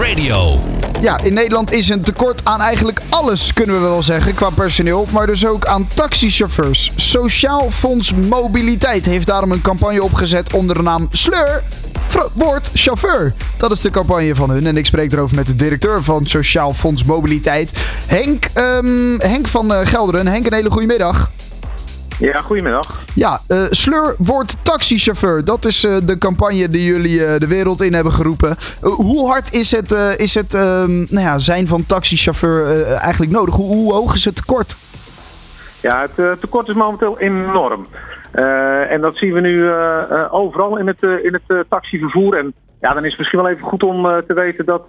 Radio. Ja, in Nederland is een tekort aan eigenlijk alles, kunnen we wel zeggen, qua personeel. Maar dus ook aan taxichauffeurs. Sociaal Fonds Mobiliteit heeft daarom een campagne opgezet onder de naam Sleur. Word chauffeur. Dat is de campagne van hun. En ik spreek erover met de directeur van Sociaal Fonds Mobiliteit, Henk, ehm, Henk van uh, Gelderen. Henk, een hele goede middag. Ja, goedemiddag. Ja, uh, Sleur wordt taxichauffeur. Dat is uh, de campagne die jullie uh, de wereld in hebben geroepen. hoe hard is het, is het ehm, nou ja, zijn van taxichauffeur eigenlijk nodig? Hoe, hoe, hoog is het tekort? Ja, het tekort is momenteel enorm. en dat zien we nu overal in het, in het taxivervoer. En ja, dan is het misschien wel even goed om te weten dat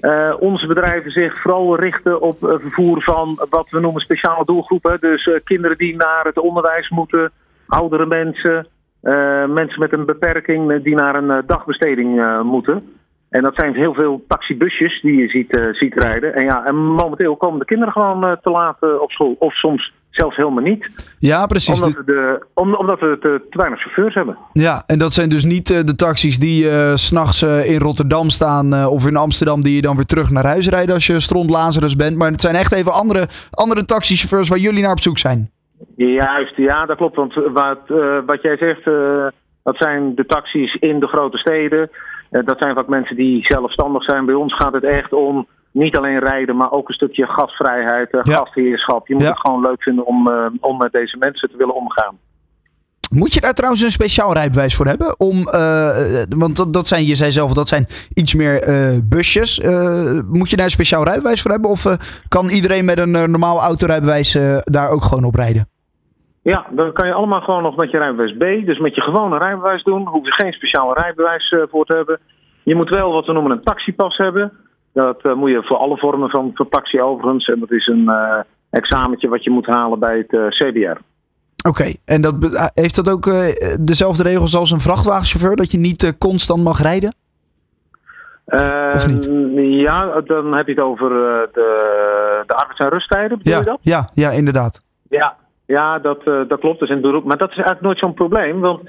uh, onze bedrijven zich vooral richten op uh, vervoer van wat we noemen speciale doelgroepen. Dus uh, kinderen die naar het onderwijs moeten, oudere mensen, mensen met een beperking die naar een dagbesteding moeten. En dat zijn heel veel taxibusjes die je ziet, ziet rijden. En ja, en momenteel komen de kinderen gewoon te laat op school. Of soms zelfs helemaal niet. Ja, precies. Omdat we, de, om, omdat we te, te, weinig chauffeurs hebben. Ja, en dat zijn dus niet de taxis die s'nachts in Rotterdam staan of in Amsterdam die je dan weer terug naar huis rijden als je stront Lazarus bent. Maar het zijn echt even andere, andere taxichauffeurs waar jullie naar op zoek zijn. Juist, ja, dat klopt. Want wat, wat jij zegt, dat zijn de taxis in de grote steden. Dat zijn vaak mensen die zelfstandig zijn. Bij ons gaat het echt om niet alleen rijden, maar ook een stukje gastvrijheid, uh, gastheerschap. Je moet het gewoon leuk vinden om, uh, om met deze mensen te willen omgaan. Moet je daar trouwens een speciaal rijbewijs voor hebben? Om, uh, want dat, dat zijn, je zei zelf, dat zijn iets meer busjes. moet je daar een speciaal rijbewijs voor hebben? Of kan iedereen met een normaal autorijbewijs daar ook gewoon op rijden? Ja, dan kan je allemaal gewoon nog met je rijbewijs B. Dus met je gewone rijbewijs doen. Hoef je geen speciaal rijbewijs voor te hebben. Je moet wel wat we noemen een taxipas hebben. Dat uh, moet je voor alle vormen van, van taxi overigens. En dat is een uh, examentje wat je moet halen bij het uh, eh, CBR. Oké, en dat, heeft dat ook dezelfde regels als een vrachtwagenchauffeur? Dat je niet constant mag rijden? of niet? Ja, dan heb je het over de, de arbeids- en rusttijden, bedoel ja, je dat? Ja, ja, inderdaad. Ja, ja dat, dat klopt. Is in beroep. Maar dat is eigenlijk nooit zo'n probleem. Want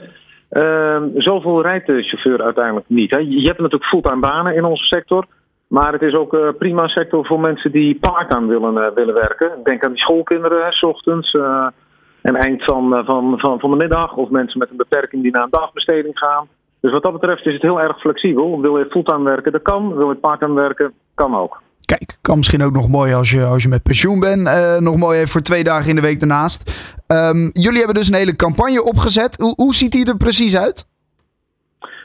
ehm, zoveel rijdt de chauffeur uiteindelijk niet. Hè. Je hebt natuurlijk fulltime banen in onze sector. Maar het is ook een prima sector voor mensen die part-time willen, uh, willen werken. Denk aan die schoolkinderen, s ochtends uh, en eind van, van, van, van de middag. Of mensen met een beperking die naar een dagbesteding gaan. Dus wat dat betreft is het heel erg flexibel. Wil je fulltime werken, dat kan. Wil je part-time werken, kan ook. Kijk, kan misschien ook nog mooi als je, als je met pensioen bent. Uh, nog mooi even voor twee dagen in de week daarnaast. Um, jullie hebben dus een hele campagne opgezet. Hoe, hoe ziet die er precies uit?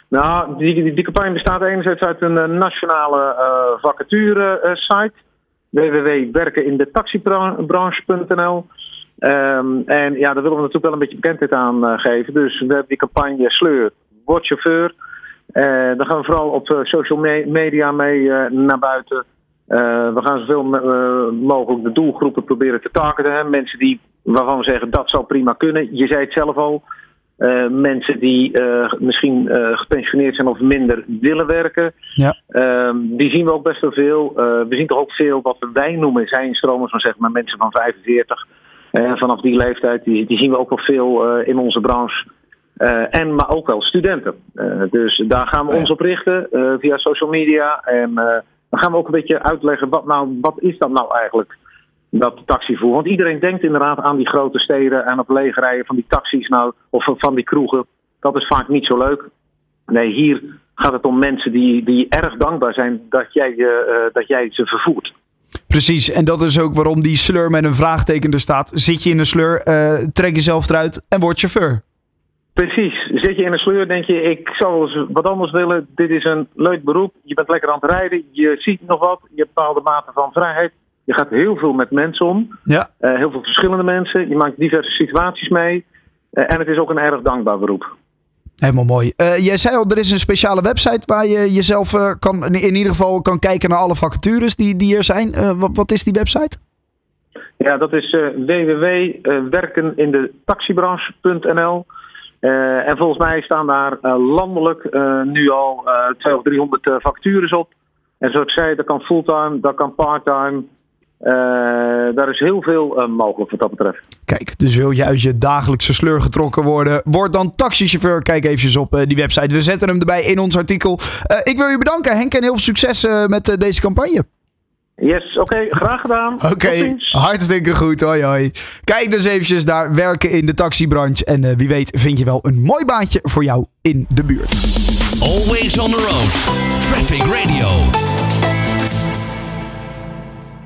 Nou, die, die, campagne bestaat enerzijds uit een uh, nationale uh, vacature-site. Uh, www.werkenindetaxibranche.nl um, En ja, daar willen we natuurlijk wel een beetje bekendheid aan geven. Dus we hebben die campagne Sleur, word chauffeur. daar gaan we vooral op social me media mee naar buiten. We gaan zoveel mogelijk de doelgroepen proberen te targeten. Hè? Mensen die, waarvan we zeggen dat zou prima kunnen. Je zei het zelf al. Uh, mensen die uh, misschien uh, gepensioneerd zijn of minder willen werken. Ja. Ehm, die zien we ook best wel veel. we zien toch ook veel wat wij noemen zijnstromers, maar zeg maar mensen van 45. vanaf die leeftijd, die, die zien we ook wel veel in onze branche. en maar ook wel studenten. dus daar gaan we ons op richten via social media. En dan gaan we ook een beetje uitleggen wat, nou, wat is dat nou eigenlijk? dat taxivoer. Want iedereen denkt inderdaad aan die grote steden en op leegrijden van die taxis nou, of van die kroegen. Dat is vaak niet zo leuk. Nee, hier gaat het om mensen die, die erg dankbaar zijn dat jij, uh, dat jij ze vervoert. Precies, en dat is ook waarom die slur met een vraagteken er staat. Zit je in een slur, uh, trek jezelf eruit en word chauffeur. Precies. Zit je in een sleur, denk je, ik zou wat anders willen. Dit is een leuk beroep. Je bent lekker aan het rijden. Je ziet nog wat. Je hebt bepaalde mate van vrijheid. Je gaat heel veel met mensen om. Ja. Uh, heel veel verschillende mensen. Je maakt diverse situaties mee. Uh, en het is ook een erg dankbaar beroep. Helemaal mooi. Uh, jij zei al, er is een speciale website waar je jezelf kan, in ieder geval kan kijken naar alle vacatures die, die er zijn. Wat, wat, is die website? Ja, dat is www.werkenindetaxibranche.nl. en volgens mij staan daar landelijk nu al 200 of 300 vacatures op. En zoals ik zei, dat kan fulltime, dat kan parttime. daar is heel veel mogelijk wat dat betreft. Kijk, dus wil je uit je dagelijkse sleur getrokken worden? Word dan taxichauffeur. Kijk even op die website. We zetten hem erbij in ons artikel. ik wil je bedanken Henk en heel veel succes met deze campagne. Yes, oké, graag gedaan. Oké, hartstikke goed. Hoi, hoi. Kijk dus eventjes daar werken in de taxibranche. En uh, wie weet vind je wel een mooi baantje voor jou in de buurt. Always on the road. Traffic Radio.